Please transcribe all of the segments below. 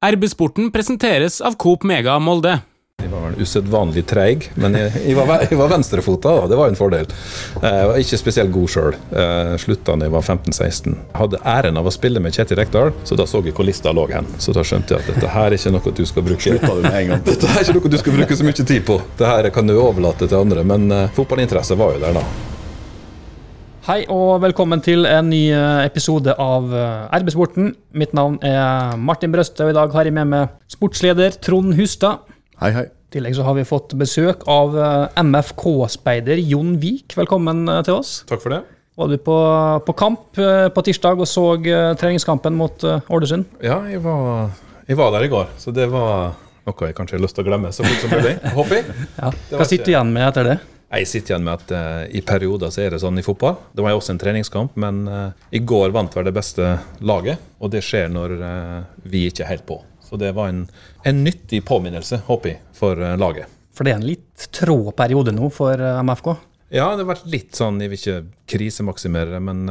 RB-sporten presenteres av Coop Mega Molde. Jeg var usedvanlig treig, men jeg, jeg var, jeg var venstrefota, da. Det var en fordel. Eh, Jeg var ikke spesielt god sjøl. Slutta da jeg var 15-16. Hadde æren av å spille med Kjetil Rekdal, så da så jeg hvor lista lå hen. Så da skjønte jeg at dette her er ikke noe du skal bruke? Dette her er ikke noe du skal bruke så mye tid på. Dette kan du overlate til andre, men uh, fotballinteresse var jo der da. Hei og velkommen til en ny eh, episode av eh, RB-sporten. Mitt navn er Martin Brøste, og i dag har jeg med meg sportsleder Trond Hustad. Hei, hei. I tillegg så har vi fått besøk av eh, MFK-speider Jon Vik. Velkommen til oss. Takk for det. Var du på, på kamp på tirsdag og så treningskampen mot Ålesund? Ja, jeg var, jeg var der i går, så det var noe jeg kanskje har lyst til å glemme så fort som mulig. Håper jeg. Ja. Hva sitter du igjen med etter det? Jeg sitter igjen med at uh, i perioder så er det sånn i fotball. Det var jo også en treningskamp, men uh, i går vant vel det beste laget. Og det skjer når uh, vi ikke er helt på. Så det var en, en nyttig påminnelse, håper jeg, for laget. For det er en litt trå periode nå for MFK. Ja, det har vært litt sånn, jeg vil ikke krisemaksimere men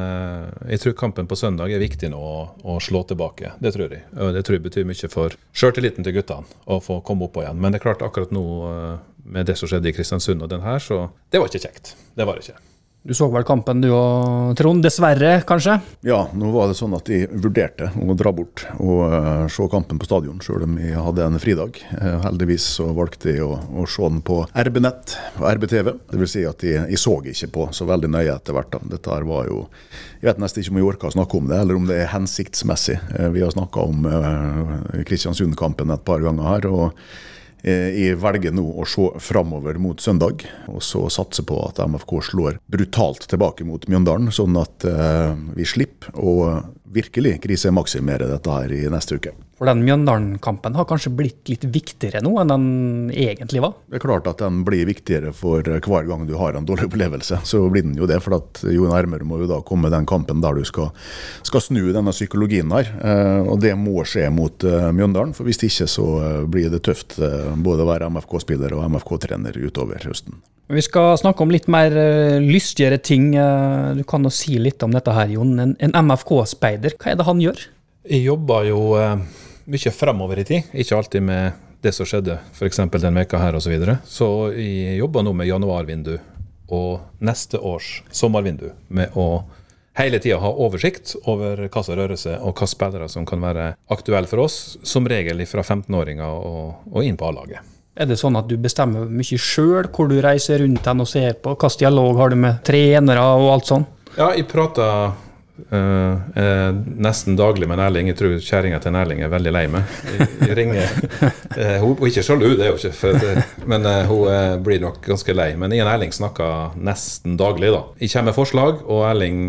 jeg tror kampen på søndag er viktig nå å, å slå tilbake. Det tror jeg. Og det tror jeg betyr mye for sjøltilliten til guttene å få komme oppå igjen. Men det er klart, akkurat nå med det som skjedde i Kristiansund og den her, så det var ikke kjekt. Det var det ikke. Du så vel kampen du og Trond? Dessverre, kanskje? Ja, nå var det sånn at jeg vurderte å dra bort og uh, se kampen på stadion, sjøl om jeg hadde en fridag. Uh, heldigvis så valgte jeg å, å se den på RB-nett og RB-TV. Det vil si at jeg, jeg så ikke på så veldig nøye etter hvert. da. Dette her var jo Jeg vet nesten ikke om jeg orker å snakke om det, eller om det er hensiktsmessig. Uh, vi har snakka om Kristiansund-kampen et par ganger her. og Jeg velger nå å se framover mot søndag, og så satse på at MFK slår brutalt tilbake mot Mjøndalen, sånn at eh, vi slipper å virkelig krisemaksimere dette her i neste uke. For den Mjøndalen-kampen har kanskje blitt litt viktigere nå enn den egentlig var? Det er klart at den blir viktigere for hver gang du har en dårlig opplevelse. Så blir den jo det, for at jo nærmere må jo da komme den kampen der du skal, skal snu denne psykologien her. Eh, og det må skje mot eh, Mjøndalen, for hvis ikke så eh, blir det tøft både å være MFK-spiller og MFK-trener utover høsten. Vi skal snakke om litt mer uh, lystigere ting. Eh, du kan jo si litt om dette her, Jon. En, en MFK-speider, hva er det han gjør? Jeg jobber jo eh, mye fremover i tid, ikke alltid med det som skjedde f.eks. den veka her osv. Så, videre. så jeg jobber nå med januarvindu og neste års sommervindu med å hele tida ha oversikt over hva som rører seg, og hva spillere som kan være aktuelle for oss, som regel fra 15-åringer og, og inn på A-laget. Er det sånn at du bestemmer mye sjøl hvor du reiser rundt hen og ser på? Hvilken dialog har du med trenere og alt sånn? Ja, jeg prater eh, eh, nesten daglig med Erling. Jeg tror kjerringa til Erling er veldig lei meg. Jeg, jeg ringer eh, Hun er ikke sjalu, det er hun ikke, at, eh, men eh, hun eh, blir nok ganske lei. Men jeg og Erling snakker nesten daglig, da. Jeg kommer med forslag, og Erling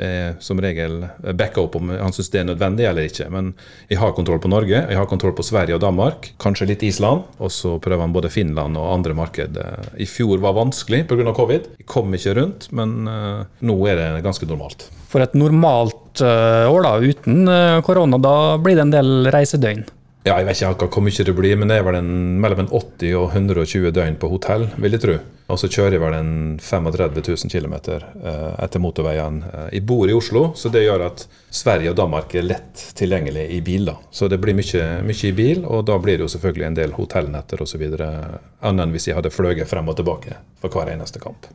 er som regel backer opp om han syns det er nødvendig eller ikke. Men jeg har kontroll på Norge, jeg har kontroll på Sverige og Danmark, kanskje litt Island. Og så prøver han både Finland og andre marked. I fjor var vanskelig pga. covid. Jeg kom ikke rundt, men nå er det ganske normalt. For et normalt eh, år da, uten eh, korona, da blir det en del reisedøgn. Ja, jeg vet ikke akkurat hvor mye det blir, men det er vel en, mellom en 80 og 120 døgn på hotell, vil jeg tro. Og så kjører jeg vel en 35 000 km eh, etter motorveien. Eh, jeg bor i Oslo, så det gjør at Sverige og Danmark er lett tilgjengelig i bil. da. Så det blir mye, mye i bil, og da blir det jo selvfølgelig en del hotellnetter osv. Annet enn hvis jeg hadde fløyet frem og tilbake for hver eneste kamp.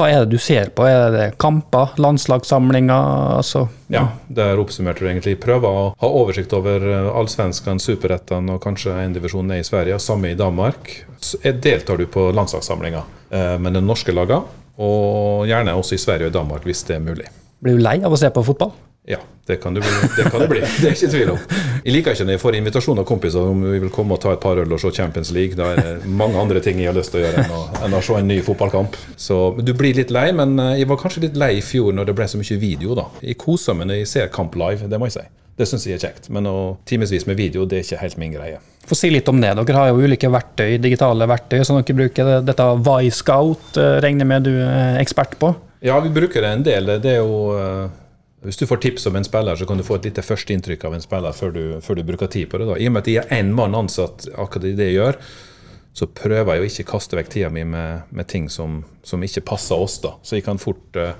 Hva er det du ser på? Er det kamper, landslagssamlinger? Altså, Ja, der oppsummerte du egentlig. Prøver å ha oversikt over eh, allsvenskene, superettene og kanskje en divisjon ned i Sverige, samme i Danmark. Så eh, deltar du på landslagssamlinga eh, med de norske lagene, og gjerne også i Sverige og Danmark hvis det er mulig. blir du lei av å se på fotball? Ja, det kan bli. Det, kan det, bli. det er ikke tvil om. Jeg liker ikke når jeg får invitasjon av kompiser om vi vil komme og ta et par øl og se Champions League. Da er det mange andre ting jeg har lyst til å gjøre enn å, enn å se en ny fotballkamp. Så du blir litt lei, men eh, jeg var kanskje litt lei i fjor når det ble så mye video. da. Jeg koser meg når jeg ser kamp live, det må jeg si. Det syns jeg er kjekt. Men å timevis med video, det er ikke helt min greie. Få si litt om det. Dere har jo ulike verktøy, digitale verktøy som dere bruker. Dette Y-Scout eh, regner jeg med du er ekspert på? Ja, vi bruker det en del. Det er jo eh, Hvis du får tips om en spiller, så kan du få et lite førsteinntrykk av en spiller før du, før du bruker tid på det. da. I og med at jeg er én mann ansatt akkurat i det jeg gjør, så prøver jeg å ikke kaste vekk tida mi med, med ting som, som ikke passer oss. da. Så jeg kan fort uh,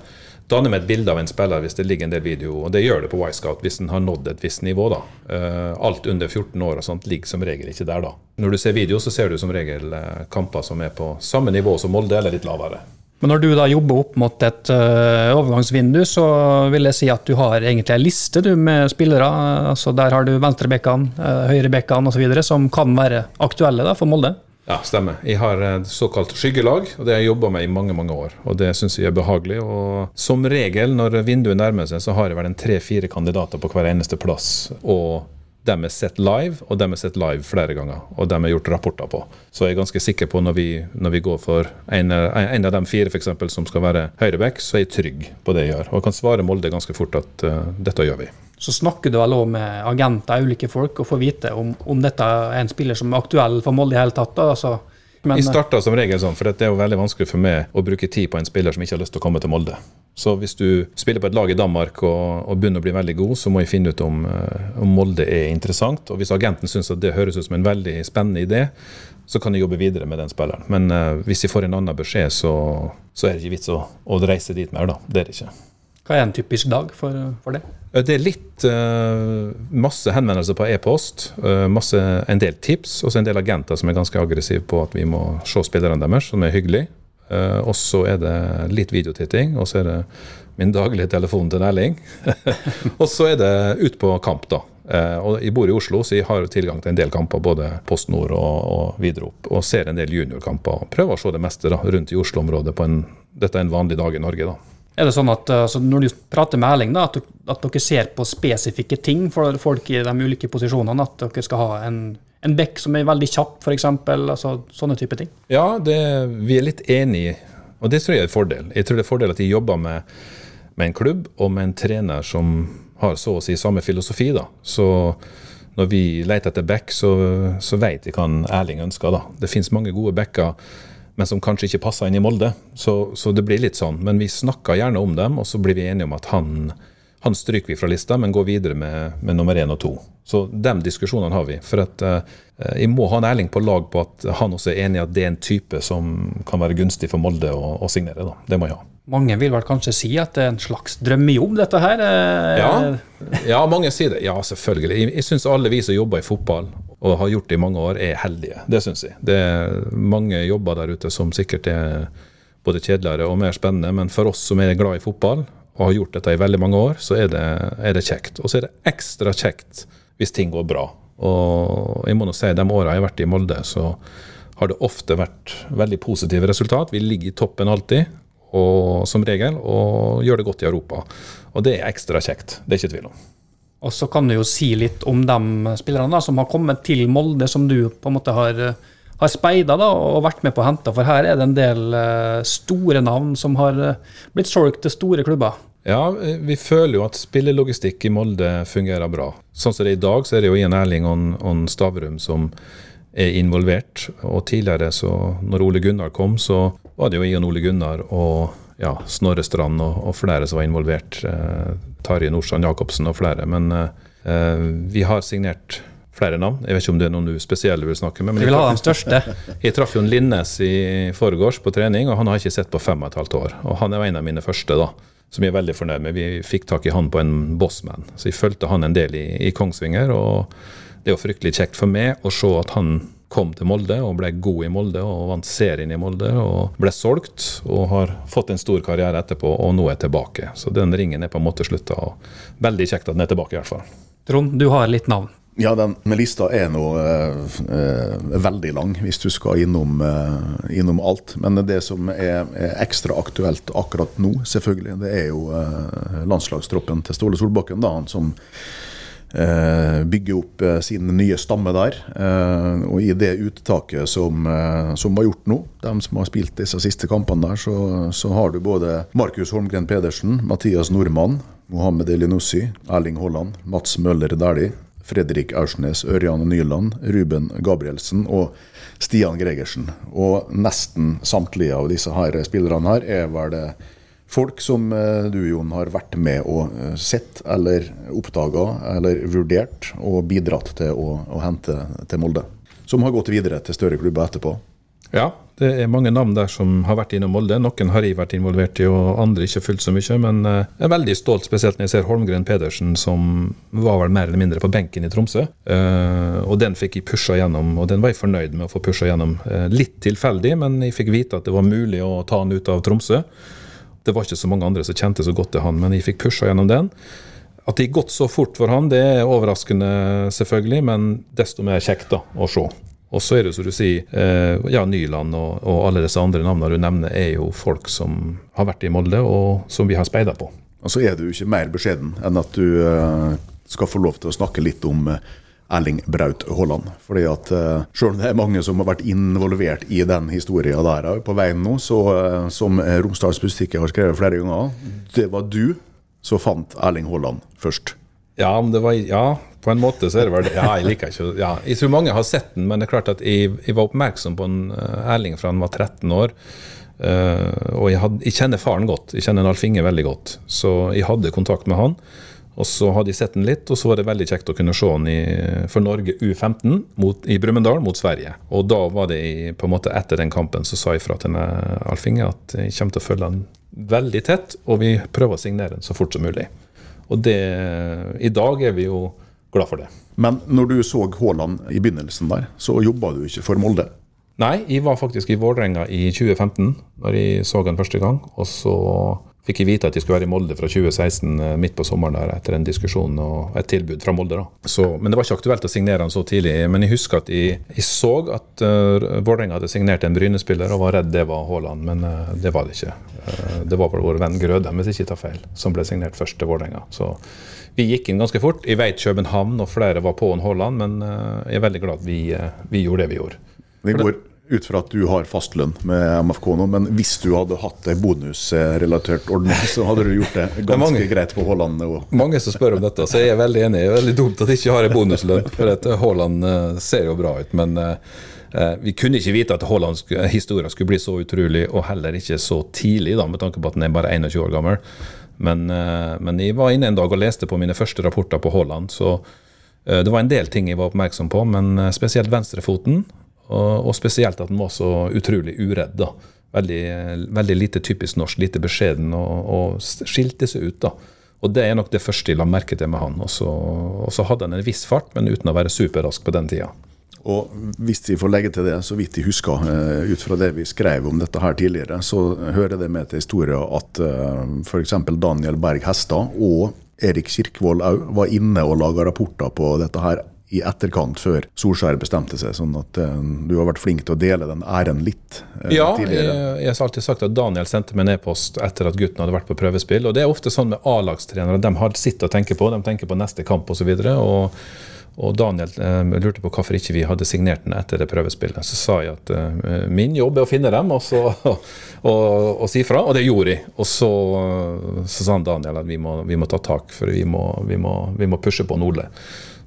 danne meg et bilde av en spiller hvis det ligger en del video, og det gjør det på Y-Scout hvis den har nådd et visst nivå. da. Uh, alt under 14 år og sånt ligger som regel ikke der da. Når du ser video, så ser du som regel uh, kamper som er på samme nivå som Molde, eller litt lavere. Men når du da jobber opp mot et uh, overgangsvindu, så vil jeg si at du har egentlig en liste du, med spillere. altså Der har du venstrebekkene, uh, høyrebekkene osv. som kan være aktuelle da, for Molde. Ja, stemmer. Jeg har et såkalt skyggelag, og det har jeg jobba med i mange mange år. Og det syns jeg er behagelig. Og som regel når vinduet nærmer seg, så har jeg vel en tre-fire kandidater på hver eneste plass. Og dem er sett live, og dem er sett live flere ganger. Og dem er gjort rapporter på. Så jeg er ganske sikker på når vi, når vi går for en, en av de fire for eksempel, som skal være høyreback, så er jeg trygg på det jeg gjør. Og jeg kan svare Molde ganske fort at uh, dette gjør vi. Så snakker du vel òg med agenter, ulike folk, og får vite om, om, dette er en spiller som er aktuell for Molde i hele tatt? da, altså men, jeg starta som regel sånn, for det er jo veldig vanskelig for meg å bruke tid på en spiller som ikke har lyst til å komme til Molde. Så hvis du spiller på et lag i Danmark og, og begynner å bli veldig god, så må jeg finne ut om, eh, om Molde er interessant. Og hvis agenten syns at det høres ut som en veldig spennende idé, så kan jeg jobbe videre med den spilleren. Men uh, hvis jeg får en annen beskjed, så, så er det ikke vits å, å, reise dit mer, da. Det er det ikke. Hva er en typisk dag for, for det? Det er litt uh, masse henvendelser på e-post, uh, en del tips, og en del agenter som er ganske aggressive på at vi må se spillerne deres, som er hyggelig. Uh, og så er det litt videotitting, og så er det min daglige telefon til Erling. og så er det ut på kamp, da. Og Jeg bor i Oslo, så jeg har tilgang til en del kamper, både Post Nord og, og videre opp. Og ser en del juniorkamper. Prøver å se det meste da, rundt i Oslo-området på en Dette er en vanlig dag i Norge, da. Er det sånn at altså, Når du prater med Erling, da, at, at, dere ser på spesifikke ting for folk i de ulike posisjonene? At dere skal ha en en bekk som er veldig kjapp, f.eks. Altså, sånne type ting? Ja, det, vi er litt enige og det tror jeg er en fordel. Jeg tror det er en fordel at de jobber med, med, en klubb og med en trener som har så å si samme filosofi. da. Så når vi leter etter back, så, så vet vi hva Erling ønsker. da. Det finnes mange gode backer, men som kanskje ikke passer inn i Molde. Så, så, det blir litt sånn. Men vi snakker gjerne om dem, og så blir vi enige om at han han stryker vi fra lista, men går videre med, med nummer én og to. Så de diskusjonene har vi. For at uh, jeg må ha en Erling på lag på at han også er enig i at det er en type som kan være gunstig for Molde å, å signere. Da. Det må jeg ha. Mange vil vel kanskje si at det er en slags drømmejobb, dette her? Eh, ja, ja mange sier det. Ja, selvfølgelig. Jeg, jeg syns alle vi som jobber i fotball og har gjort det i mange år, er heldige. Det syns jeg. Det er mange jobber der ute som sikkert er både kjedeligere og mer spennende, men for oss som er glad i fotball, og har gjort dette i veldig mange år, så er det, er det kjekt. Og så er det ekstra kjekt hvis ting går bra. Og jeg må nå si, de åra jeg har vært i Molde, så har det ofte vært veldig positive resultat. Vi ligger i toppen alltid, og, som regel, og gjør det godt i Europa. Og det er ekstra kjekt. Det er ikke tvil om. Og så kan du jo si litt om de spillerne da, som har kommet til Molde, som du på en måte har, har speida og vært med på å hente. For her er det en del uh, store navn som har uh, blitt solgt til store klubber. Ja, vi føler jo at spillelogistikk i Molde fungerer bra. Sånn som det er i dag, så er det jo Ian Erling og, og Stavrum som er involvert. Og tidligere, så når Ole Gunnar kom, så var det jo Ion Ole Gunnar og ja, Snorre Strand og, og, flere som var involvert. Eh, Tarjei Nordstrand Jacobsen og flere. Men eh, vi har signert flere navn. Jeg vet ikke om det er noen du spesielle vil snakke med. Men jeg, vil ha den største. jeg traff Jon Linnes i forgårs på trening, og han har ikke sett på fem og et halvt år. Og han er en av mine første, da som jeg er veldig fornøyd med. Vi fikk tak i han på en bossman, så jeg fulgte han en del i, i Kongsvinger. og Det er jo fryktelig kjekt for meg å se at han kom til Molde og ble god i Molde og vant serien i Molde og ble solgt og har fått en stor karriere etterpå og nå er tilbake. Så den ringen er på en måte slutta. Veldig kjekt at den er tilbake, i hvert fall. Trond, du har litt navn. Ja, den med lista er nå eh, eh, veldig lang, hvis du skal innom, eh, innom alt. Men det som er, er, ekstra aktuelt akkurat nå, selvfølgelig, det er jo eh, landslagstroppen til Ståle Solbakken. da, han som eh, bygger opp eh, sin nye stamme der. og i det uttaket som, som, var gjort nå, de som har spilt disse siste kampene der, så, så har du både Markus Holmgren Pedersen, Mathias Nordmann, Mohammed Elinossi, Erling Haaland, Mats Møller Dæhlie. Fredrik Aursnes, Ørjan Nyland, Ruben Gabrielsen og Stian Gregersen. Og nesten samtlige av disse her spillerne her er vel det folk som eh, du, Jon, har vært med og eh, sett eller oppdaga eller vurdert og bidratt til å, å hente til Molde. Som har gått videre til større klubber etterpå. Ja, Det er mange navn der som har vært innom Molde. Noen har jeg vært involvert i, og andre ikke fullt så mye. Men eh, jeg er veldig stolt, spesielt når jeg ser Holmgren Pedersen, som var vel mer eller mindre på benken i Tromsø. Og den fikk jeg pusha gjennom, og den var jeg fornøyd med å få pusha gjennom. Litt tilfeldig, men jeg fikk vite at det var mulig å ta han ut av Tromsø. Det var ikke så mange andre som kjente så godt til han, men jeg fikk pusha gjennom den. At det gikk gått så fort for han, det er overraskende, selvfølgelig, men desto mer kjekt da, å se. Og så er det som du sier, eh, ja, Nyland og, og, alle disse andre navnene du nevner, er jo folk som har vært i Molde, og som vi har speida på. Og så er du ikke mer beskjeden enn at du uh, skal få lov til å snakke litt om uh, Erling Braut Haaland. Fordi at uh, Selv om det er mange som har vært involvert i den historien der på veien nå, så uh, som Romsdals Bustikke har skrevet flere ganger, det var du som fant Erling Haaland først. Ja, det var, ja, på en måte så er det vel det. Ja, jeg liker ikke ja, Jeg tror mange har sett den, men det er klart at jeg, jeg var oppmerksom på en Erling fra han var 13 år. Uh, og jeg, had, jeg, kjenner faren godt. Jeg kjenner Alf Inge veldig godt. Så jeg hadde kontakt med han. Og så hadde jeg sett den litt, og så var det veldig kjekt å kunne se den i, for Norge U15 mot, i Brumunddal mot Sverige. Og da var det i, på en måte etter den kampen så sa jeg fra til Alf Inge at jeg kommer til å følge den veldig tett, og vi prøver å signere den så fort som mulig. Og det, i dag er vi jo glad for det. Men når du så Haaland i begynnelsen der, så jobba du ikke for Molde? Nei, jeg var faktisk i Vålerenga i 2015, da jeg så den første gang. Og så fikk jeg vite at jeg skulle være i Molde fra 2016 eh, midt på sommeren der etter en diskusjon og et tilbud fra Molde. da. Så, men det var ikke aktuelt å signere han så tidlig. Men jeg husker at jeg, jeg så at uh, Vålerenga hadde signert en Bryne-spiller og var redd det var Haaland, men uh, det var det ikke. Uh, det var vel vår venn Grøde, hvis jeg ikke tar feil, som ble signert først til Vålerenga. Så vi gikk inn ganske fort. Jeg vet København og flere var på en Haaland, men uh, jeg er veldig glad at vi, vi gjorde det vi gjorde. Vi går ut fra at du har fastlønn med MFK nå, men hvis du hadde hatt ei bonusrelatert ordning, så hadde du gjort det ganske mange, greit på Haaland? Og... Mange som spør om dette, så jeg er veldig enig. Det er veldig dumt at jeg ikke har ei bonuslønn, for Haaland eh, ser jo bra ut. men vi kunne ikke vite at Haalands historie skulle bli så utrolig, og heller ikke så tidlig, da, med tanke på at han er bare 21 år gammel. Men, eh, men, jeg var inne en dag og leste på mine første rapporter på Haaland, så eh, det var en del ting jeg var oppmerksom på, men eh, spesielt venstrefoten. Og, spesielt at han var så utrolig uredd. da. Veldig, veldig lite typisk norsk, lite beskjeden, og, og, skilte seg ut. da. Og Det er nok det første jeg la merke til med han. Og så, og så hadde han en viss fart, men uten å være superrask på den tida. Og hvis vi får legge til det, så vidt jeg husker, uh, ut fra det vi skrev om dette her tidligere, så hører det med til historien at eh, f.eks. Daniel Berg Hestad og Erik Kirkvold òg var inne og laga rapporter på dette her i etterkant, før Solskjær bestemte seg. Sånn at uh, du har vært flink til å dele den æren litt uh, ja, tidligere. Ja, jeg, jeg, har alltid sagt at Daniel sendte meg en e-post etter at gutten hadde vært på prøvespill. Og det er ofte sånn med A-lagstrenere. De har sitt å tenke på. De tenker på neste kamp osv. Og, og og Daniel eh, lurte på hvorfor ikke vi hadde signert den etter det prøvespillet. Så sa jeg at eh, min jobb er å finne dem og, så, og, og, si fra, og det gjorde jeg. Og så, så sa han Daniel at vi må, vi må ta tak, for vi må, vi må, vi må pushe på Nordle.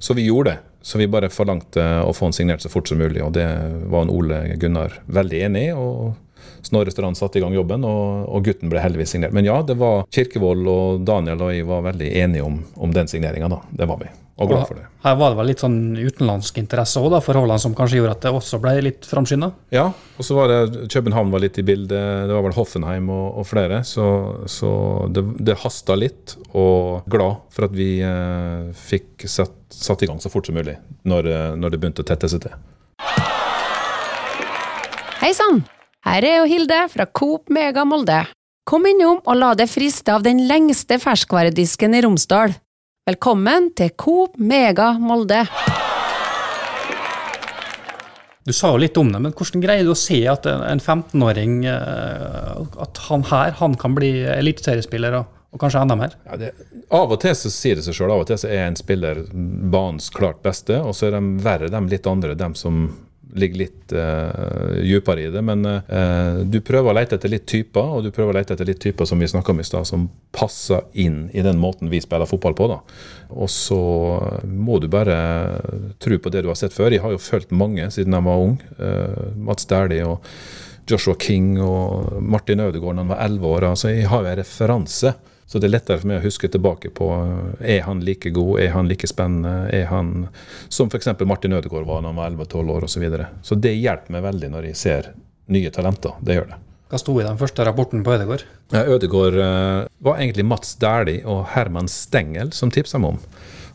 Så vi gjorde det. Så vi bare forlangte å få han signert så fort som mulig, og det var en Ole Gunnar veldig enig i. og Snorre Strand satte i gang jobben, og, og, gutten ble heldigvis signert. Men ja, det var Kirkevold og Daniel og jeg var veldig enige om, om den signeringa, da. Det var vi og glad for det. Her var det vel litt sånn utenlandsk interesse òg, for Haaland, som kanskje gjorde at det også ble litt framskynda? Ja, og så var det København var litt i bildet, det var vel Hoffenheim og, og flere. Så, så det, det hasta litt, og glad for at vi eh, fikk satt, satt, i gang så fort som mulig når, eh, når det begynte å tette seg til. Hei sann! Her er jo Hilde fra Coop Mega Molde. Kom innom og la deg friste av den lengste ferskvaredisken i Romsdal. Velkommen til Coop Mega Molde. Du sa jo litt om det, men hvordan greier du å se at en 15-åring eh, at han her han kan bli eliteseriespiller, og, og, kanskje enda mer? Ja, det, av og til så sier det seg sjøl. Av og til så er en spiller banens klart beste, og så er de verre, de litt andre, de som ligger litt uh, dypere i det. Men uh, du prøver å lete etter litt typer, og du prøver å lete etter litt typer som vi snakka om i stad, som passer inn i den måten vi spiller fotball på. da. Og så må du bare tro på det du har sett før. Jeg har jo fulgt mange siden jeg var ung. Uh, Mats Dæhlie og Joshua King og Martin Ødegaard da han var elleve år. altså Jeg har jo en referanse. Så det er lettere for meg å huske tilbake på er han like god, er han like spennende, er han som f.eks. Martin Ødegaard var da han var 11-12 år osv. Så, videre. så det hjelper meg veldig når jeg ser nye talenter. Det gjør det. Hva sto i den første rapporten på Ødegård? Ja, Ødegård eh, var egentlig Mats Dæhlie og Herman Stengel som tipsa meg om.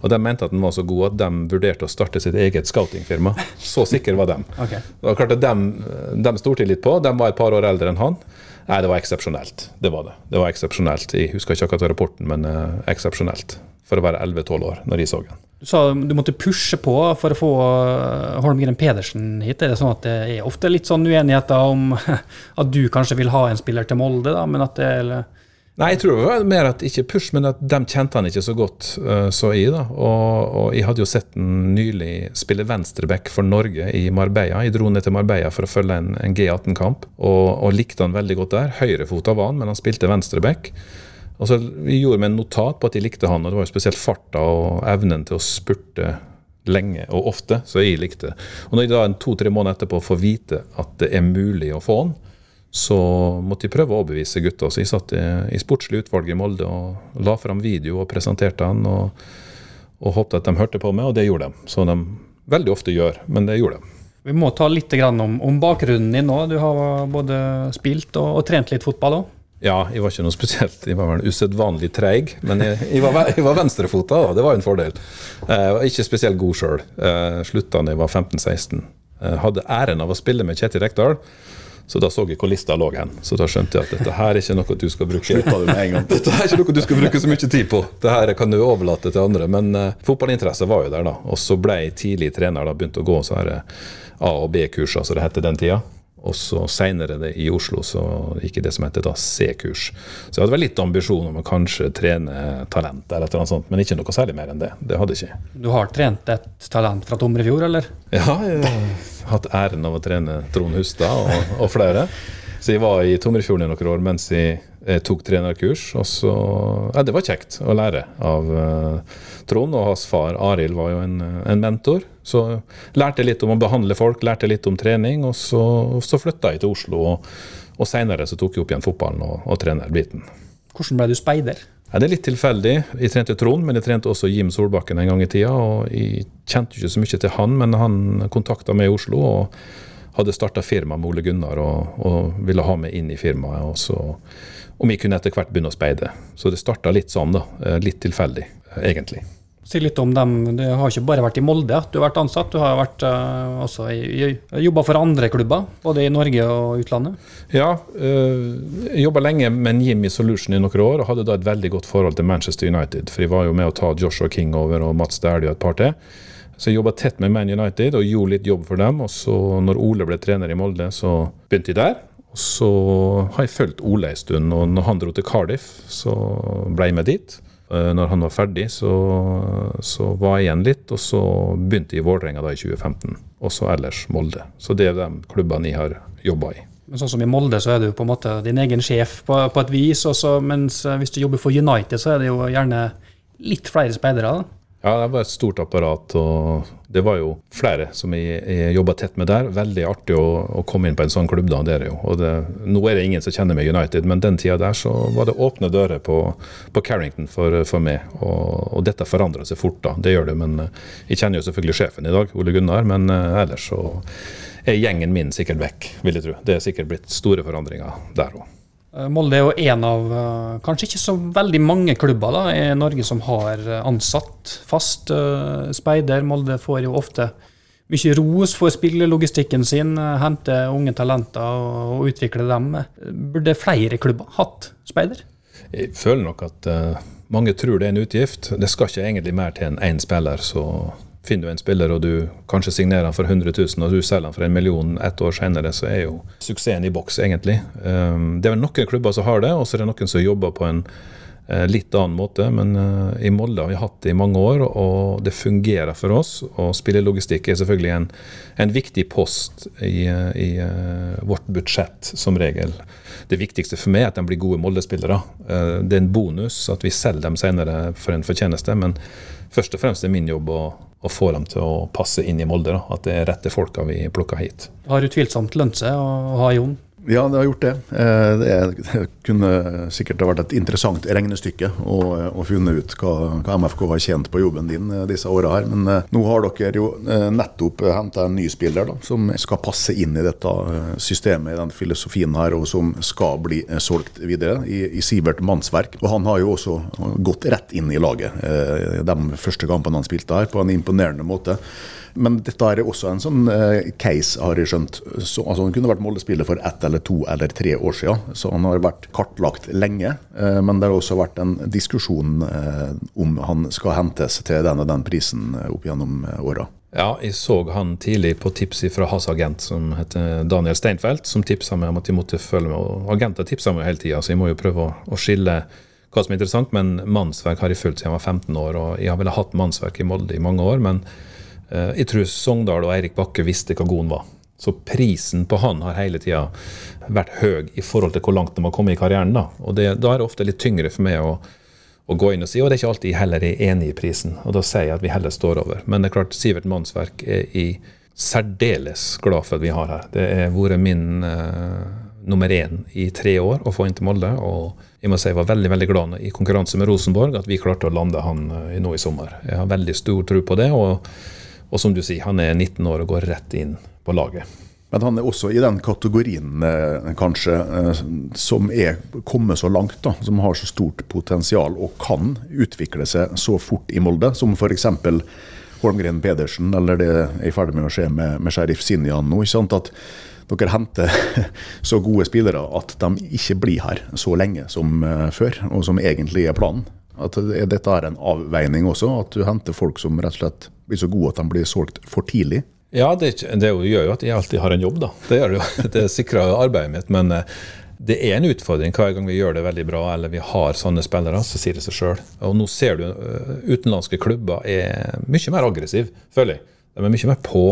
Og De mente at den var så god at de vurderte å starte sitt eget scoutingfirma. Så sikre var de. okay. Det var klart at de, de stolte litt på. De var et par år eldre enn han. Nei, det var eksepsjonelt. Det var det. Det var eksepsjonelt. Jeg husker ikke akkurat rapporten, men uh, eksepsjonelt. For å være 11-12 år når jeg så den. Du sa du måtte pushe på for å få eh, Holmgren Pedersen hit. Er det sånn at det er ofte litt sånn uenigheter om at du kanskje vil ha en spiller til Molde, da, men at det er Nei, jeg tror det var mer at ikke push, men at de kjente han ikke så godt uh, så jeg. da. Og, og, jeg hadde jo sett han nylig spille venstreback for Norge i Marbella. Jeg dro ned til Marbella for å følge en, en G18-kamp, og, og, likte han veldig godt der. Høyrefota var han, men han spilte venstreback. Og så jeg gjorde meg en notat på at jeg likte han, og det var jo spesielt farta og evnen til å spurte lenge og ofte, så jeg likte. Og når jeg da to-tre måneder etterpå får vite at det er mulig å få han, så måtte jeg prøve å overbevise gutta. Så jeg satt i, i sportslig utvalg i Molde og la fram video og presenterte den. Og, og håpte at de hørte på meg, og det gjorde de. Som de veldig ofte gjør, men det gjorde de. Vi må ta litt om, om bakgrunnen din nå. Du har både spilt og, og trent litt fotball òg. Ja, jeg var ikke noe spesielt. Jeg var vel usedvanlig treig, men jeg, jeg, var, jeg var venstrefota, da. Det var en fordel. Eh, jeg var ikke spesielt god sjøl. Eh, slutta da jeg var 15-16. Eh, hadde æren av å spille med Kjetil Rekdal. Så da så jeg hvor lista lå hen. Så da skjønte jeg at dette her er ikke noe du skal bruke Dette er ikke noe du skal bruke så mye tid på. Det her kan du overlate til andre. Men uh, fotballinteresse var jo der, da. Og så ble jeg tidlig trener. da Begynte å gå så her A- og B-kurser, som det het den tida. Og så seinere i Oslo så gikk jeg det som heter C-kurs. Så jeg hadde vel litt ambisjon om å kanskje trene talent, eller et eller annet sånt, men ikke noe særlig mer enn det. Det hadde jeg ikke. Du har trent et talent fra Tomrefjord, eller? Ja, jeg har hatt æren av å trene Trond Hustad og, og flere. Så jeg var i Tomrefjorden i noen år mens jeg, jeg tok trenerkurs. Og så Ja, det var kjekt å lære av uh, Trond, og hans far Arild var jo en, en, mentor. Så lærte litt om å behandle folk, lærte litt om trening, og så, så flytta jeg til Oslo. Og, og seinere så tok jeg opp igjen fotballen og, og trenerbiten. Hvordan ble du speider? Ja, det er litt tilfeldig. Jeg trente Trond, men jeg trente også Jim Solbakken en gang i tida. og Jeg kjente ikke så mye til han, men han kontakta meg i Oslo. og hadde starta firma med Ole Gunnar og, og, ville ha meg inn i firmaet. og så Om vi kunne etter hvert begynne å speide. Så det starta litt sånn, da. Litt tilfeldig, egentlig. Si litt om dem. Du har ikke bare vært i Molde at du har vært ansatt, du har vært uh, også jobba for andre klubber, både i Norge og utlandet? Ja, jeg jobba lenge med en Jimmy Solution i noen år, og hadde da et veldig godt forhold til Manchester United. For jeg var jo med å ta Joshua King over og Mats Dæhlie og et par til. Så jeg jobba tett med Man United og gjorde litt jobb for dem. Og så når Ole ble trener i Molde, så begynte jeg der. Og så har jeg fulgt Ole en stund, og når han dro til Cardiff, så ble jeg med dit. Når han var ferdig, så, så var jeg igjen litt, og så begynte jeg i Vålerenga i 2015. Og så ellers Molde. Så det er de klubbene jeg har jobba i. Men sånn som I Molde så er du på en måte din egen sjef på, på et vis, også, mens hvis du jobber for United, så er det jo gjerne litt flere speidere. Ja, det var et stort apparat, og det var jo flere som jeg, jeg jobba tett med der. Veldig artig å, å, komme inn på en sånn klubb, da. Det er jo. Og det, nå er det ingen som kjenner meg United, men den tida der så var det åpne dører på, på Carrington for, for meg. Og, og, dette forandrer seg fort, da. Det gjør det. Men eh, jeg kjenner jo selvfølgelig sjefen i dag, Ole Gunnar, men uh, ellers så er gjengen min sikkert vekk, vil jeg tro. Det er sikkert blitt store forandringer der òg. Eh, Molde er jo en av kanskje ikke så veldig mange klubber da, i Norge som har ansatt fast speider. Molde får jo ofte mye ros for spillelogistikken sin, hente unge talenter og, utvikle dem. Burde flere klubber hatt speider? Jeg føler nok at mange tror det er en utgift. Det skal ikke egentlig mer til enn én spiller. så Finner du en spiller og du kanskje signerer han for 100 000 og du selger han for en million ett år senere, så er jo suksessen i boks, egentlig. Um, det er vel noen klubber som har det, og så er det noen som jobber på en litt annen måte. Men uh, i Molde har vi hatt det i mange år, og det fungerer for oss. Og spillelogistikk er selvfølgelig en, en viktig post i, uh, i vårt budsjett, som regel. Det viktigste for meg er at de blir gode Molde-spillere. det er en bonus at vi selger dem senere for en fortjeneste, men først og fremst er min jobb å å få dem til å passe inn i Molde. Da. At det er rette folka vi plukker hit. Har utvilsomt lønt seg å ha Jon. Ja, det har gjort det. Eh, det kunne sikkert vært et interessant regnestykke å, å funne ut hva, hva, MFK har tjent på jobben din eh, disse åra her. Men eh, nå har dere jo nettopp henta en ny spiller da, som skal passe inn i dette systemet, i den filosofien her, og som skal bli solgt videre, i, i Sivert Mannsverk. Og han har jo også gått rett inn i laget de første kampene han spilte her, på en imponerende måte. Men dette er også en sånn eh, case, har jeg skjønt. Så, altså, han kunne vært Molde-spiller for ett eller to eller tre år siden, så han har vært kartlagt lenge. Eh, men det har også vært en diskusjon eh, om han skal hentes til den og den prisen opp gjennom åra. Ja, jeg så han tidlig på tips fra hans agent, som heter Daniel Steinfeld, som tipsa meg om at jeg måtte følge med. Og agenter tipsa meg hele tida, så jeg må jo prøve å, å skille hva som er interessant. Men mannsverk har jeg fulgt siden jeg var 15 år, og jeg har vel hatt mannsverk i Molde i mange år. men jeg tror Sogndal og Eirik Bakke visste hva god han var. Så prisen på han har hele tida vært høy i forhold til hvor langt de har kommet i karrieren. Da Og det, da er det ofte litt tyngre for meg å, å, gå inn og si, og det er ikke alltid jeg heller er enig i prisen. Og da sier jeg at vi heller står over. Men det er klart, Sivert Mannsverk er i særdeles glad for at vi har her. Det har vært min uh, nummer én i tre år å få inn til Molde. og jeg må si jeg var veldig veldig glad i konkurranse med Rosenborg at vi klarte å lande han uh, nå i sommer. Jeg har veldig stor tro på det. og og som du sier, han er 19 år og går rett inn på laget. Men han er også i den kategorien eh, kanskje eh, som er kommet så langt, da, som har så stort potensial og kan utvikle seg så fort i Molde, som f.eks. Holmgren Pedersen, eller det er i ferd med å skje med, med Sheriff Sinjan nå. ikke sant, at dere henter så gode spillere at de ikke blir her så lenge som uh, før, og som egentlig er planen. At dette er en avveining også, at du henter folk som rett og slett blir så gode at de blir solgt for tidlig. Ja, det, det, gjør jo at jeg alltid har en jobb, da. Det gjør det jo. Det sikrer arbeidet mitt. Men eh, det er en utfordring hver gang vi gjør det veldig bra, eller vi har sånne spillere, så sier det seg sjøl. Og nå ser du uh, utenlandske klubber er mye mer aggressive, føler jeg. De er mye mer på.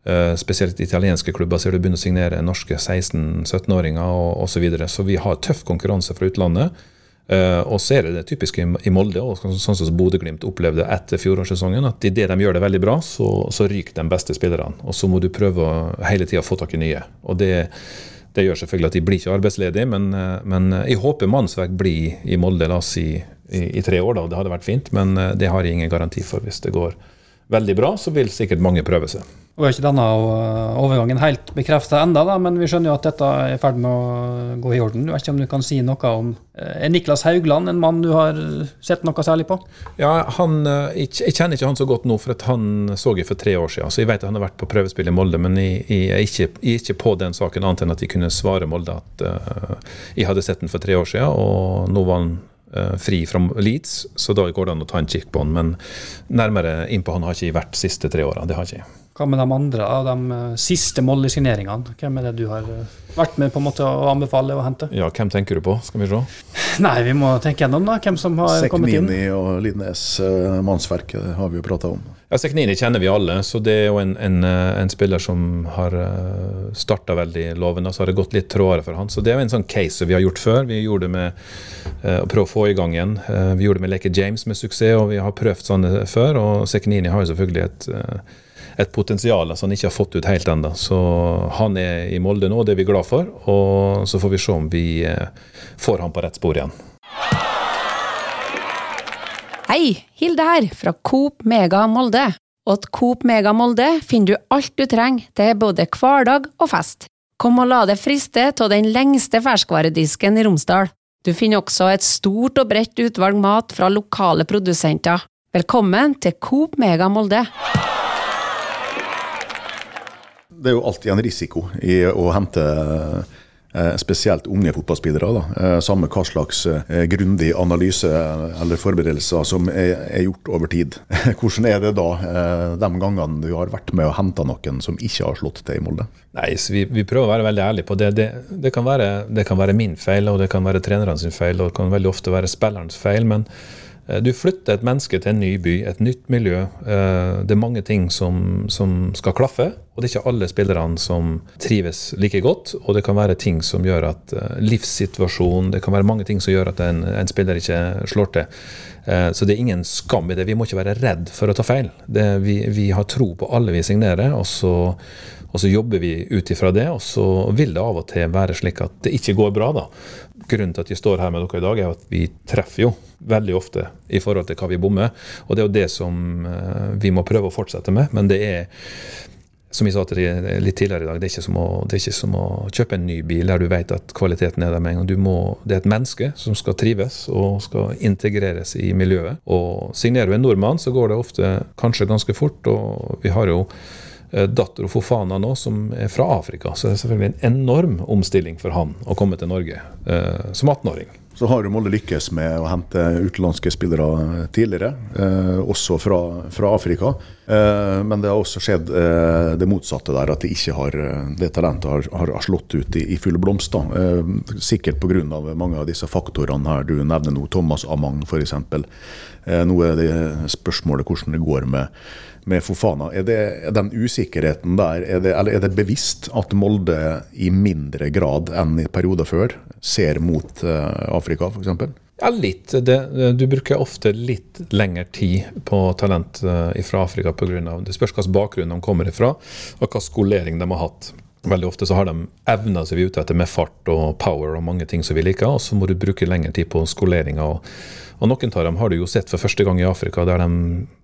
Uh, spesielt italienske klubber ser du begynner å signere norske 16-17-åringer og osv. Så, videre. så vi har tøff konkurranse fra utlandet. Uh, og så er det det typiske i Molde, og sånn som Bodø-Glimt opplevde etter fjorårssesongen, at idet de gjør det veldig bra, så, så ryker de beste spillerne. Og så må du prøve å hele tida få tak i nye. Og det, det, gjør selvfølgelig at de blir ikke arbeidsledige, men, uh, men jeg håper Mannsverk blir i Molde la oss si, i, i, tre år. da, Det hadde vært fint, men det har jeg ingen garanti for. Hvis det går veldig bra, så vil sikkert mange prøve seg. Og er ikke denne overgangen helt bekrefta enda, men vi skjønner jo at dette er i ferd med å gå i orden. Du vet ikke om du kan si noe om Er Niklas Haugland en mann du har sett noe særlig på? Ja, han, eh, Jeg kjenner ikke han så godt nå, for han så jeg for tre år siden. Så jeg vet at han har vært på prøvespill i Molde, men jeg, jeg, er, ikke, jeg er, ikke, på den saken annet enn at jeg kunne svare Molde at jeg hadde sett den for tre år siden, og nå var han fri fra Leeds, så da går det an å ta en kikk på han. Men nærmere innpå han har ikke jeg vært de siste tre åra. Det har ikke jeg. Hva med de andre av de siste Molly-signeringene? Hvem er det du har uh, vært med på en måte å anbefale å hente? Ja, Hvem tenker du på? Skal vi se. Nei, vi må tenke gjennom da, hvem som har Seknini kommet inn. Seknini og Lidnes uh, mannsverk har vi jo prata om. Ja, Seknini kjenner vi alle, så det er jo en, en, en spiller som har starta veldig lovende. Så har det gått litt trådere for han. Så det er jo en sånn case vi har gjort før. Vi gjorde det med uh, å prøve å få i gang igjen. Uh, vi gjorde det med Leke James med suksess, og vi har prøvd sånne før. Og Seknini har jo selvfølgelig et et potensial som han ikke har fått ut helt ennå. Så han er i Molde nå, det er vi glad for. Og så får vi se om vi eh, får han på rett spor igjen. Hei, Hilde her, fra Coop Mega Molde. Og til Coop Mega Molde finner du alt du trenger til både hverdag og fest. Kom og la deg friste av den lengste ferskvaredisken i Romsdal. Du finner også et stort og bredt utvalg mat fra lokale produsenter. Velkommen til Coop Mega Molde det er jo alltid en risiko i å hente eh, spesielt unge fotballspillere. Eh, samme hva slags eh, grundig analyse eller forberedelser som er, gjort over tid. Hvordan er det da de gangene du har vært med og henta noen som ikke har slått til i Molde? Nei, vi, vi, prøver å være veldig ærlige på det. Det, det, kan være, det, kan være, min feil, og det kan være trenerne sin feil, og det kan veldig ofte være spillerens feil. men du flytter et menneske til en ny by, et nytt miljø. Eh, det er mange ting som, som, skal klaffe. Og det er ikke alle spillerne som trives like godt. Og det kan være ting som gjør at eh, livssituasjonen Det kan være mange ting som gjør at en, en spiller ikke slår til. Så det er ingen skam i det. Vi må ikke være redd for å ta feil. Det, vi, vi, har tro på alle vi signerer, og så, Og så jobber vi ut ifra det, og så vil det av og til være slik at det ikke går bra, da. Grunnen til at vi står her med dere i dag, er at vi treffer jo veldig ofte i forhold til hva vi bommer. Og det er jo det som eh, vi må prøve å fortsette med. Men det er som jeg sa til deg litt tidligere i dag, det er, å, det er ikke som å kjøpe en ny bil der du vet at kvaliteten er der med en gang. Må, det er et menneske som skal trives og skal integreres i miljøet. Og signerer du en nordmann, så går det ofte kanskje ganske fort. Og vi har jo datter Fofana nå, som er fra Afrika. Så det er selvfølgelig en enorm omstilling for han å komme til Norge eh, som 18-åring. Så har jo Molde lykkes med å hente utenlandske spillere tidligere, eh, også fra, fra Afrika. Eh, men det har også skjedd eh, det motsatte der, at de ikke har, det talentet har, har slått ut i, i full blomst. Da. Eh, sikkert pga. mange av disse faktorene her du nevner nå, Thomas Amang f.eks. Eh, nå er det spørsmålet hvordan det går med med Fofana. Er, det, er den usikkerheten der, er det, eller er det bevisst at Molde i mindre grad enn i perioder før ser mot uh, Afrika, f.eks.? Ja, litt. Det, du bruker ofte litt lengre tid på talent uh, fra Afrika pga. Det spørs hvilken bakgrunn de kommer ifra, og hvilken skolering de har hatt. Veldig ofte så har de evner som vi er ute etter med fart og power og mange ting som vi liker, og så må du bruke lengre tid på skoleringa. Og, og noen av dem har du jo sett for første gang i Afrika, der de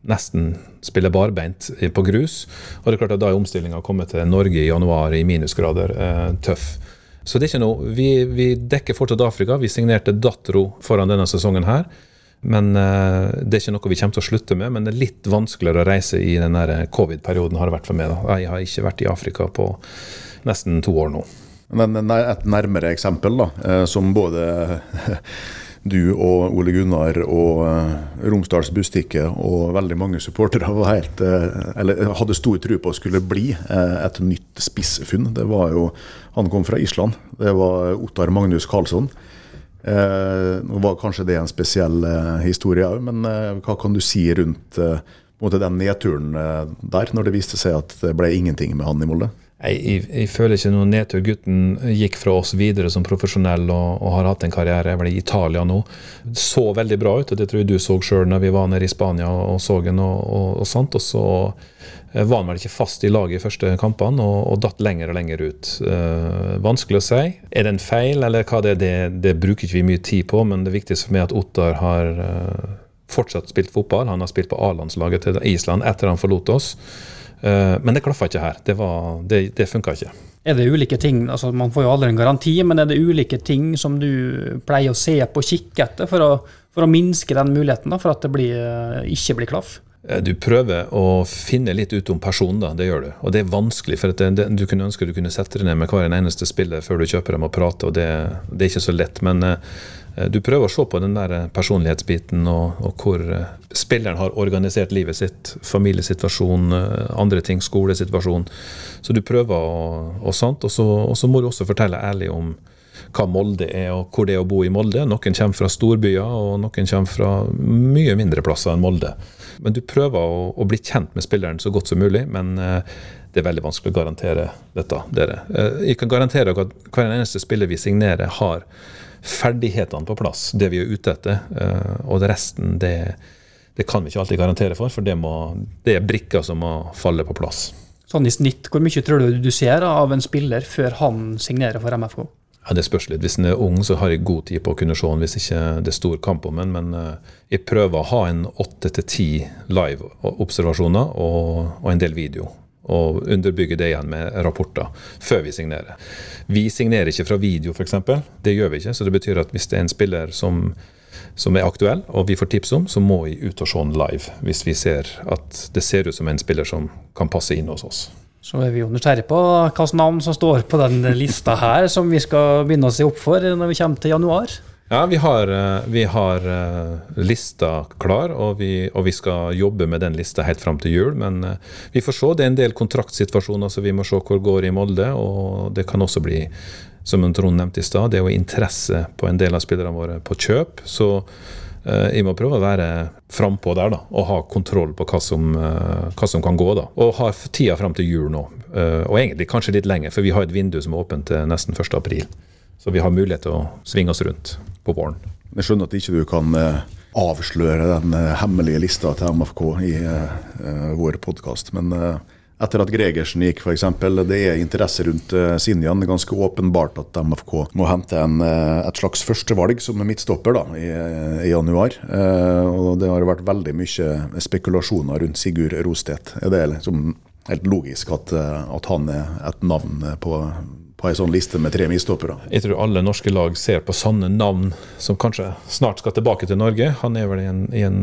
nesten spiller barbeint på grus. Og det er klart at da er omstillinga kommet komme til Norge i januar i minusgrader eh, tøff. Så det er ikke noe, vi, vi, dekker fortsatt Afrika. Vi signerte Datro foran denne sesongen her. Men uh, Det er ikke noe vi kommer til å slutte med, men det er litt vanskeligere å reise i den covid-perioden. har det vært for meg. Da. Jeg har ikke vært i Afrika på nesten to år nå. Et nærmere eksempel, da, eh, som både du og Ole Gunnar og eh, Romsdals Bustikke og veldig mange supportere eh, hadde stor tro på skulle bli et nytt spissfunn. Det var jo, Han kom fra Island. Det var Ottar Magnus Karlsson. Nå var kanskje det en spesiell historie òg, men hva kan du si rundt den nedturen der, når det viste seg at det ble ingenting med han i Molde? Jeg, jeg, jeg, føler ikke noe nedtur. Gutten gikk fra oss videre som profesjonell og, og har hatt en karriere. Jeg var i Italia nå. Så veldig bra ut, og det tror jeg du så sjøl når vi var nede i Spania og, og så den. Og, og, og, sånt. og så eh, var han vel ikke fast i laget i første kampene og, og datt lenger og lenger ut. Uh, vanskelig å si. Er det en feil, eller hva det er? Det, det bruker ikke vi mye tid på, men det viktigste for meg er at Ottar har uh, fortsatt spilt fotball. Han har spilt på A-landslaget til Island etter han forlot oss. Eh, men det klaffa ikke her. Det, var, det, det funka ikke. Er det ulike ting, altså Man får jo aldri en garanti, men er det ulike ting som du pleier å se på og kikke etter for å, for å minske den muligheten da, for at det blir, eh, ikke blir klaff? Eh, du prøver å finne litt ut om personen, da. Det gjør du. Og det er vanskelig. For det, det, du kunne ønske du kunne sette deg ned med hver eneste spiller før du kjøper dem og prate, og det, det er ikke så lett. Men du prøver å se på den der eh, personlighetsbiten og, og, hvor eh, spilleren har organisert livet sitt. Familiesituasjon, andre ting, skolesituasjon. Så du prøver å, og sånt. Og så, og så må du også fortelle ærlig om hva Molde er, og hvor det er å bo i Molde. Noen kommer fra storbyer, og noen kommer fra mye mindre plasser enn Molde. Men du prøver å, å bli kjent med spilleren så godt som mulig. men det er veldig vanskelig å garantere dette. Dere. Jeg kan garantere at hver eneste spiller vi signerer, har ferdighetene på plass, det vi er ute etter. Eh, og det resten, det, det kan vi ikke alltid garantere for, for det, må, det er brikker som må falle på plass. Sånn i snitt, hvor mye tror du du ser av en spiller før han signerer for MFK? Ja, Det spørs litt. Hvis han er ung, så har jeg god tid på å kunne se han hvis ikke det er stor kamp om han. Men uh, jeg prøver å ha en åtte til ti live-observasjoner og, og, en del video og underbygge det igjen med rapporter før vi signerer. Vi signerer ikke fra video, f.eks. Det gjør vi ikke. Så det betyr at hvis det er en spiller som, som er aktuell, og vi får tips om, så må vi ut og se den live. Hvis vi ser at det ser ut som en spiller som kan passe inn hos oss. Så er vi jo nysgjerrige på hvilket navn som står på den lista her, som vi skal begynne å se opp for når vi kommer til januar. Ja, vi har, eh, vi har uh, lista klar, og vi, og vi, skal jobbe med den lista helt fram til jul. Men uh, vi får se. Det er en del kontraktsituasjoner så vi må se hvor det går i Molde. Og det kan også bli, som Trond nevnte i stad, det er jo interesse på en del av spillerne våre på kjøp. Så vi må prøve å være frampå der da, og ha kontroll på hva som, hva som, kan gå. da. Og ha tida fram til jul nå. og egentlig kanskje litt lenger, for vi har et vindu som er åpent til nesten 1. april. Så vi har mulighet til å svinge oss rundt på våren. Jeg skjønner at ikke du kan eh, avsløre den eh, hemmelige lista til MFK i uh, vår podkast, men etter at Gregersen gikk, f.eks. Det er interesse rundt uh, Sinjan. Det er ganske åpenbart at MFK må hente en, et slags førstevalg som midtstopper da, i, i januar. Uh, og Det har vært veldig mye spekulasjoner rundt Sigurd Rostedt. Er det liksom helt logisk at, at han er et navn på på ei sånn liste med tre midtstoppere. Jeg tror alle norske lag ser på sånne navn som kanskje snart skal tilbake til Norge. Han er vel i en, i en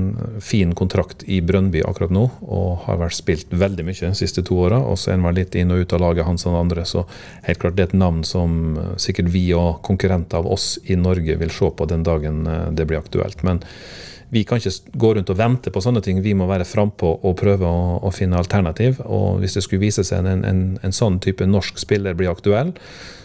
fin kontrakt i Brønnby akkurat nå, og har vært spilt veldig mye de siste to åra. Og så er han vel litt inn og ut av laget hans og andre, så helt klart det er et navn som eh, sikkert vi og konkurrenter av oss i Norge vil se på den dagen eh, det blir aktuelt. Men vi kan ikke gå rundt og vente på sånne ting. Vi må være frampå og prøve å, å, finne alternativ. Og hvis det skulle vise seg en, en, en sånn type norsk spiller blir aktuell,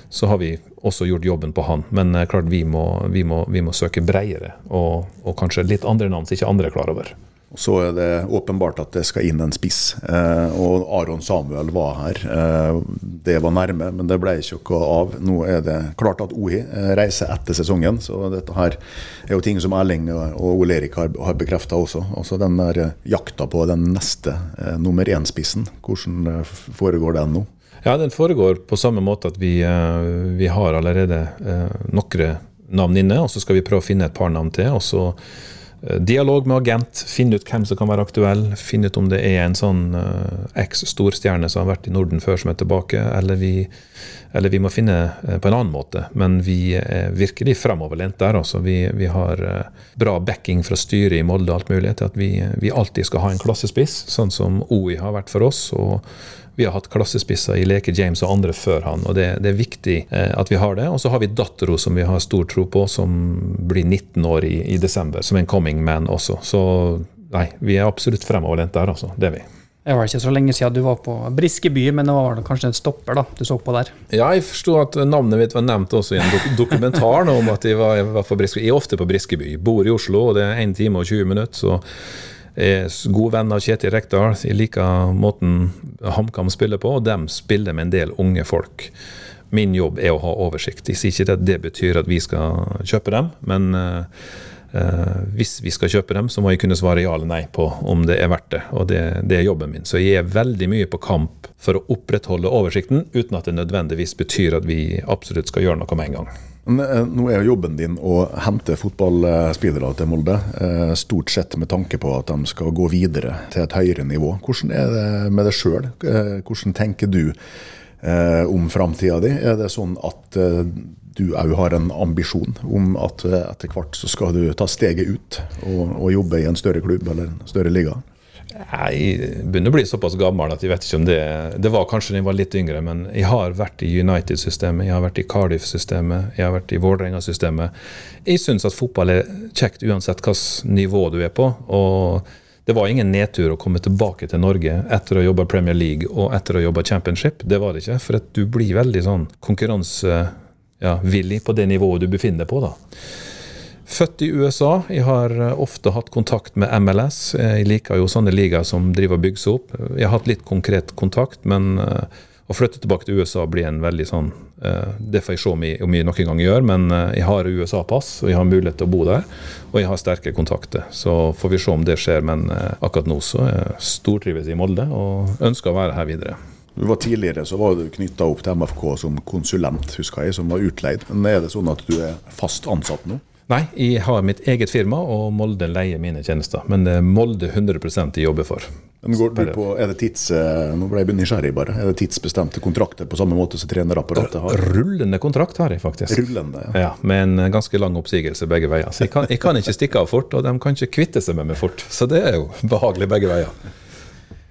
så har vi også gjort jobben på han. Men eh, klart vi må, vi må, vi må søke bredere, og, og, kanskje litt andre navn som ikke andre er klar over. Så er det åpenbart at det skal inn en spiss. Eh, og Aron Samuel var her. Eh, det var nærme, men det ble ikke noe av. Nå er det klart at OI eh, reiser etter sesongen, så dette her er jo ting som Erling og Ole Erik har, har bekrefta også. Altså den der eh, jakta på den neste eh, nummer én-spissen, hvordan eh, foregår den nå? Ja, Den foregår på samme måte at vi, vi har allerede noen navn inne, og så skal vi prøve å finne et par navn til. og så dialog med agent, finne ut hvem som kan være aktuell. Finne ut om det er en sånn uh, eks-storstjerne som har vært i Norden før, som er tilbake. Eller vi, eller vi må finne uh, på en annen måte. Men vi er virkelig framoverlent der. Altså. Vi, vi har bra backing fra styret i Molde og alt mulig til at vi, vi alltid skal ha en klassespiss, sånn som OI har vært for oss. og vi har hatt klassespisser i Leke James og andre før han, og det, det er viktig eh, at vi har det. Og så har vi dattera som vi har stor tro på, som blir 19 år i, i desember, som en coming man også. Så nei, vi er absolutt fremoverlent der, altså. Det er vi. Det var ikke så lenge siden du var på Briskeby, men det var kanskje en stopper da, du så på der? Ja, jeg forsto at navnet mitt var nevnt også i en dok dokumentar om at jeg var, jeg var på Briskeby. Jeg er ofte på Briskeby. Bor i Oslo, og det er 1 time og 20 minutter. så er god venn av Kjetil Rekdal. Jeg liker måten HamKam spiller på, og de spiller med en del unge folk. Min jobb er å ha oversikt. Jeg sier ikke at det betyr at vi skal kjøpe dem, men uh, hvis vi skal kjøpe dem, så må jeg kunne svare ja eller nei på om det er verdt det. Og det, det, er jobben min. Så jeg er veldig mye på kamp for å opprettholde oversikten, uten at det nødvendigvis betyr at vi absolutt skal gjøre noe med en gang. Eh, nå er jo jobben din å hente fotballspillere til Molde, eh, stort sett med tanke på at de skal gå videre til et høyere nivå. Hvordan er det med deg sjøl? Eh, hvordan tenker du om framtida di? Er det sånn at du òg har en ambisjon om at etter hvert så skal du ta steget ut og, og jobbe i en større klubb eller en større liga? Jeg begynner å bli såpass gammel at jeg vet ikke om det Det var kanskje da jeg var litt yngre, men jeg har vært i United-systemet, jeg har vært i Cardiff-systemet, jeg har vært i Vålerenga-systemet. Jeg syns at fotball er kjekt uansett hvilket nivå du er på. og det var ingen nedtur å komme tilbake til Norge etter å ha jobba Premier League og etter å ha jobba Championship. Det var det ikke. For at du blir veldig sånn konkurransevillig ja, på det nivået du befinner deg på. da. Født i USA. Jeg har eh, ofte hatt kontakt med MLS. Jeg liker jo sånne ligaer som driver og bygger seg opp. Jeg har hatt litt konkret kontakt, men eh, å flytte tilbake til USA blir en veldig sånn eh, Det får jeg se om jeg, om jeg noen gang gjør, men jeg har USA-pass, og jeg har mulighet til å bo der. Og jeg har sterke kontakter. Så får vi se om det skjer, men akkurat nå så stortrives jeg i Molde og ønsker å være her videre. Du var Tidligere så var du knytta opp til MFK som konsulent, husker jeg, som var utleid. Men er det sånn at du er fast ansatt nå? Nei, jeg har mitt eget firma, og Molde leier mine tjenester. Men det er Molde 100 jeg jobber for. Men går du på, er det tids, eh, nå ble jeg nysgjerrig bare. Er det tidsbestemte kontrakter på samme måte som trenerapparatet har? Rullende kontrakt har jeg faktisk. Rullende, ja. ja med en ganske lang oppsigelse begge veier. Så jeg kan, jeg kan ikke stikke av fort, og de kan ikke kvitte seg med meg fort. Så det er jo behagelig begge veier.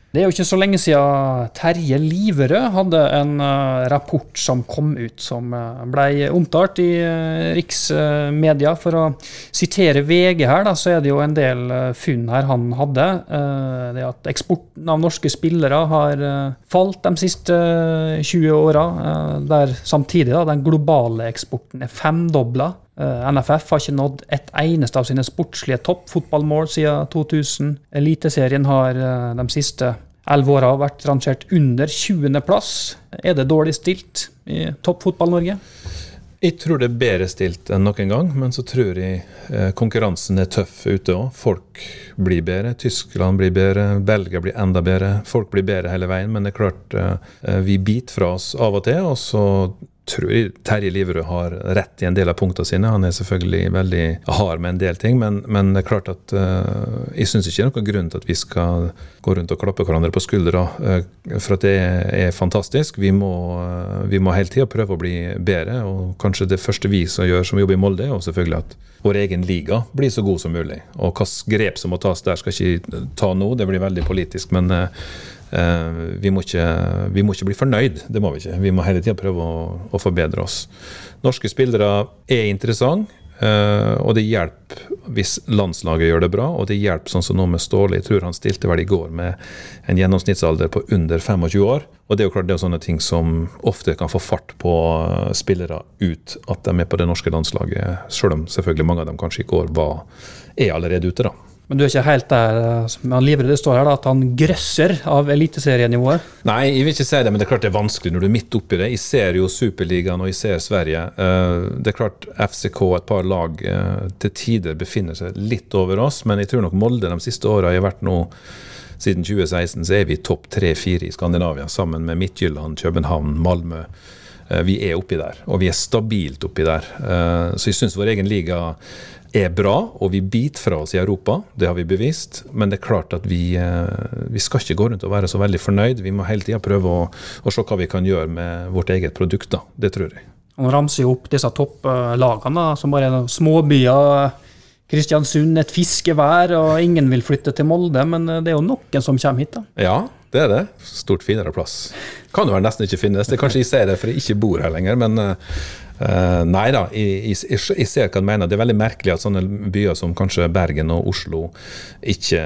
Det er jo ikke så lenge siden Terje Liverød hadde en uh, rapport som kom ut, som uh, ble omtalt i uh, riksmedia. For å sitere VG her, da, så er det jo en del funn her han hadde. det at eksporten av norske spillere har falt de siste 20 åra. der samtidig da, den globale eksporten er femdobla. NFF har ikke nådd et eneste av sine sportslige toppfotballmål siden 2000. Eliteserien har de siste elleve åra vært rangert under 20.-plass. Er det dårlig stilt i toppfotball-Norge? Jeg tror det er bedre stilt enn noen gang, men så tror jeg eh, konkurransen er tøff ute òg. Folk blir bedre. Tyskland blir bedre, Belgia blir enda bedre. Folk blir bedre hele veien, men det er klart eh, vi biter fra oss av og til. Og så tror Terje Liverød har rett i en del av punktene sine. Han er selvfølgelig veldig hard med en del ting, men, men det er klart at uh, jeg syns ikke det er noen grunn til at vi skal gå rundt og klappe hverandre på skuldra uh, for at det er, fantastisk. Vi må, uh, vi må hele tida prøve å bli bedre, og kanskje det første vi som gjør som jobber i Molde, er jo selvfølgelig at vår egen liga blir så god som mulig. Og hvilke grep som må tas der, skal ikke ta nå, det blir veldig politisk. men Eh, vi må, ikke, vi må, ikke, bli fornøyd, det må vi ikke. Vi må hele tida prøve å, å, forbedre oss. Norske spillere er interessante, eh, og det hjelper hvis landslaget gjør det bra. Og det hjelper sånn som nå med Ståle. Jeg tror han stilte vel i går med en gjennomsnittsalder på under 25 år. Og det er jo klart det er sånne ting som ofte kan få fart på spillere ut at de er med på det norske landslaget, selv om selvfølgelig mange av dem kanskje i går var, er allerede ute. da. Men du er ikke helt der som Livre Det står her da, at han grøsser av eliteserienivået? Nei, jeg vil ikke si det, men det er klart det er vanskelig når du er midt oppi det. Jeg ser jo Superligaen og jeg ser Sverige. Eh, det er klart FCK og et par lag eh, til tider befinner seg litt over oss, men jeg tror nok Molde de siste åra har vært nå siden 2016 så er vi topp tre-fire i Skandinavia, sammen med Midtjylland, København, Malmö. Vi er oppi der, og vi er stabilt oppi der. Så jeg syns vår egen liga er bra, og vi biter fra oss i Europa. Det har vi bevist. Men det er klart at vi, eh, vi skal ikke gå rundt og være så veldig fornøyd. Vi må hele tida prøve å, å, se hva vi kan gjøre med vårt eget produkt. Da. Det tror jeg. Han ramser jo opp disse topplagene som bare er småbyer. Kristiansund, et fiskevær, og ingen vil flytte til Molde. Men det er jo noen som kommer hit, da. Ja, det er det. Stort finere plass. Kan jo være nesten ikke finnes. Det er kanskje jeg ser det for jeg ikke bor her lenger, men uh, Uh, nei da, jeg, jeg, jeg, ser hva du mener. Det er veldig merkelig at sånne byer som kanskje Bergen og Oslo ikke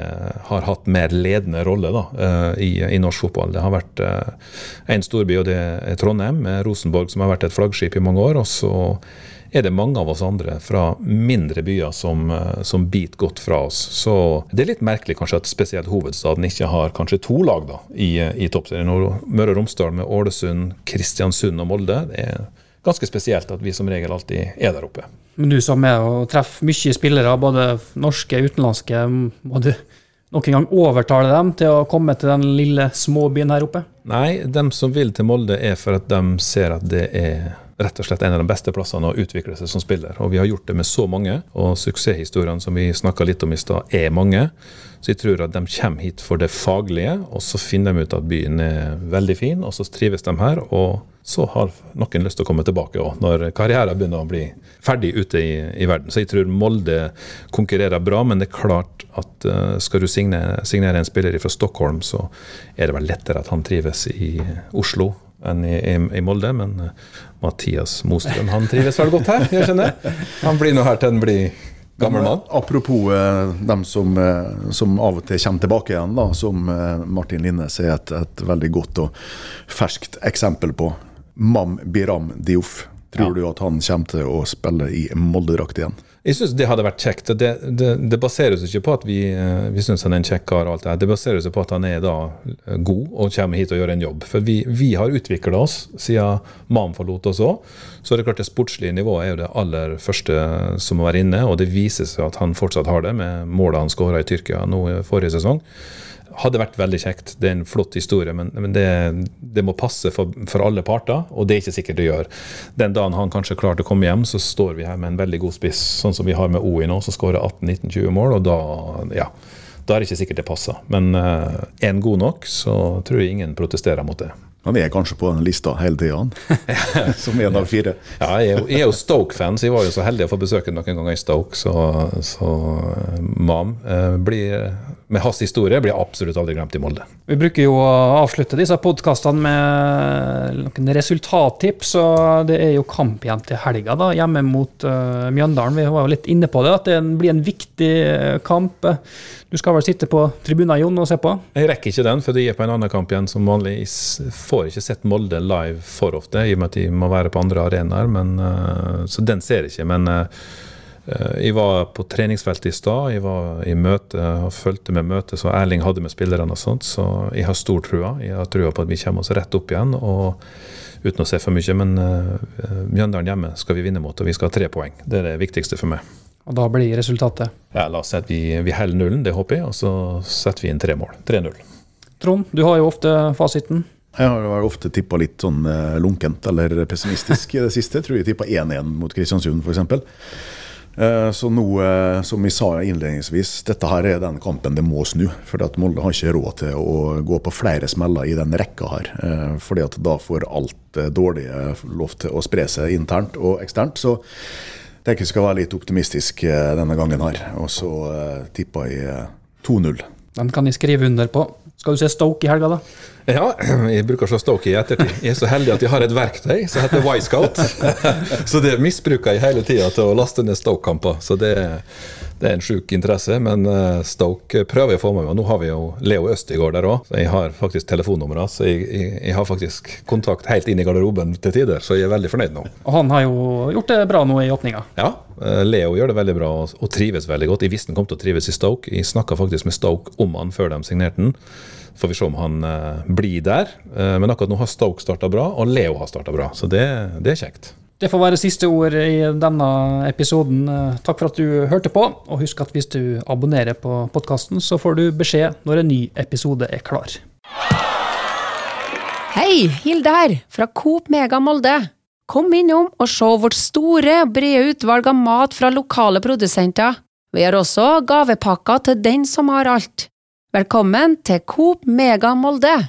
har hatt mer ledende rolle da, uh, i, i, norsk fotball. Det har vært uh, en storby, og det er Trondheim, med Rosenborg, som har vært et flaggskip i mange år. og så er det mange av oss andre fra mindre byer som, som biter godt fra oss. Så det er litt merkelig kanskje at spesielt hovedstaden ikke har kanskje to lag da, i, i toppserien. Møre og Romsdal med Ålesund, Kristiansund og Molde. det er ganske spesielt at vi som regel alltid er der oppe. Men du som er og treffer mye spillere, både norske og utenlandske, må du noen gang overtale dem til å komme til den lille småbyen her oppe? Nei, dem som vil til Molde er for at de ser at det er rett og slett en av de beste plassene å utvikle seg som spiller. Og vi har gjort det med så mange, og suksesshistoriene som vi snakka litt om i stad, er mange. Så jeg tror at de kommer hit for det faglige, og så finner de ut at byen er veldig fin, og så trives de her. og så har noen lyst til å komme tilbake òg, når karrieren begynner å bli ferdig ute i, i, verden. Så jeg tror Molde konkurrerer bra, men det er klart at uh, skal du signere, signere, en spiller fra Stockholm, så er det vel lettere at han trives i Oslo enn i, i, i Molde. Men uh, Mathias Mostrøm han trives vel godt her, jeg skjønner. Han blir nå her til han blir gammel mann. Apropos uh, dem som, som, av og til kommer tilbake igjen, da, som Martin Linnes er et, et veldig godt og ferskt eksempel på. Mam Biram Dioff. Tror ja. du at han kommer til å spille i Molde-drakt igjen? Jeg syns det hadde vært kjekt. Det, det, det baserer seg ikke på at vi, eh, vi syns han er en kjekk kar. og alt Det Det baserer seg på at han er da eh, god og kommer hit og gjør en jobb. For vi, vi har utvikla oss siden mannen forlot oss òg. Så det er klart det sportslige nivået er jo det aller første som må være inne, og det viser seg at han fortsatt har det, med målet han skåra i Tyrkia nå i forrige sesong hadde vært veldig kjekt. Det er en flott historie, men, men det, det, må passe for, for, alle parter, og det er ikke sikkert det gjør. Den dagen han kanskje klarte å komme hjem, så står vi her med en veldig god spiss, sånn som vi har med OI nå, som skårer 18-19-20 mål, og da, ja, da er det ikke sikkert det passer. Men uh, er en god nok, så tror jeg ingen protesterer mot det. Han er kanskje på den lista hele tida, som en av fire. ja, jeg er jo, jo Stoke-fan, så jeg var jo så heldig å få besøke noen ganger i Stoke. Så, så uh, Mam uh, blir med hans historie blir absolutt aldri glemt i Molde. Vi bruker jo å avslutte disse podkastene med noen resultattips. og Det er jo kamp igjen til helga, da, hjemme mot uh, Mjøndalen. Vi var jo litt inne på det, at det blir en viktig kamp. Du skal vel sitte på tribunen Jon, og se på? Jeg rekker ikke den, for de er på en annen kamp igjen som vanlig. Jeg får ikke sett Molde live for ofte, i og med at de må være på andre arenaer. Uh, så den ser jeg ikke. men uh, Eh, Jeg var på treningsfeltet i stad, jeg var i møte og fulgte med møtet som Erling hadde med spillerne og sånt, så jeg har stor trua. Jeg har trua på at vi kommer oss rett opp igjen. og Uten å se for mye, men uh, Mjøndalen hjemme skal vi vinne mot, og vi skal ha tre poeng. Det er det viktigste for meg. Og da blir resultatet Ja, La oss si at vi, vi holder nullen, det håper jeg, og så setter vi inn tre mål. 3-0. Trond, du har jo ofte fasiten. Jeg har vel ofte tippa litt sånn eh, lunkent eller pessimistisk i det siste. Jeg tror jeg tippa 1-1 mot Kristiansund, f.eks. Eh, Så nå, eh, som vi sa innledningsvis, dette her er den kampen det må snu. For at Molde har ikke råd til å gå på flere smeller i den rekka her. Eh, Fordi at da får alt det dårlige lov til å spre seg internt og eksternt. Så jeg tenker jeg skal være litt optimistisk eh, denne gangen her. Og så eh, tipper jeg eh, 2-0. Den kan jeg skrive under på. Skal du se Stoke i helga, da? Ja, jeg bruker så Stoke i ettertid. Jeg er så heldig at jeg har et verktøy som heter Y-Scout. Så det misbruker jeg hele tida til å laste ned Stoke-kamper. Så det, det er en sjuk interesse. Men eh, Stoke prøver jeg å få med meg. Nå har vi jo Leo Østigård der òg, så jeg har faktisk telefonnummeret. Så jeg, jeg, jeg har faktisk kontakt helt inn i garderoben til tider, så jeg er veldig fornøyd nå. Og han har jo gjort det bra nå i åpninga. Ja, eh, Leo gjør det veldig bra og, trives veldig godt. Jeg visste han kom til å trives i Stoke. Jeg snakka faktisk med Stoke om han før de signerte han. Får vi se om han eh, blir der. Men akkurat nå har Stoke starta bra, og Leo har starta bra. Så det, det er kjekt. Det får være siste ord i denne episoden. Takk for at du hørte på, og husk at hvis du abonnerer på podkasten, så får du beskjed når en ny episode er klar. Hei, Hilde her, fra Coop Mega Molde. Kom innom og se vårt store brede utvalg av mat fra lokale produsenter. Vi har også gavepakker til den som har alt. Velkommen til Coop Mega Molde.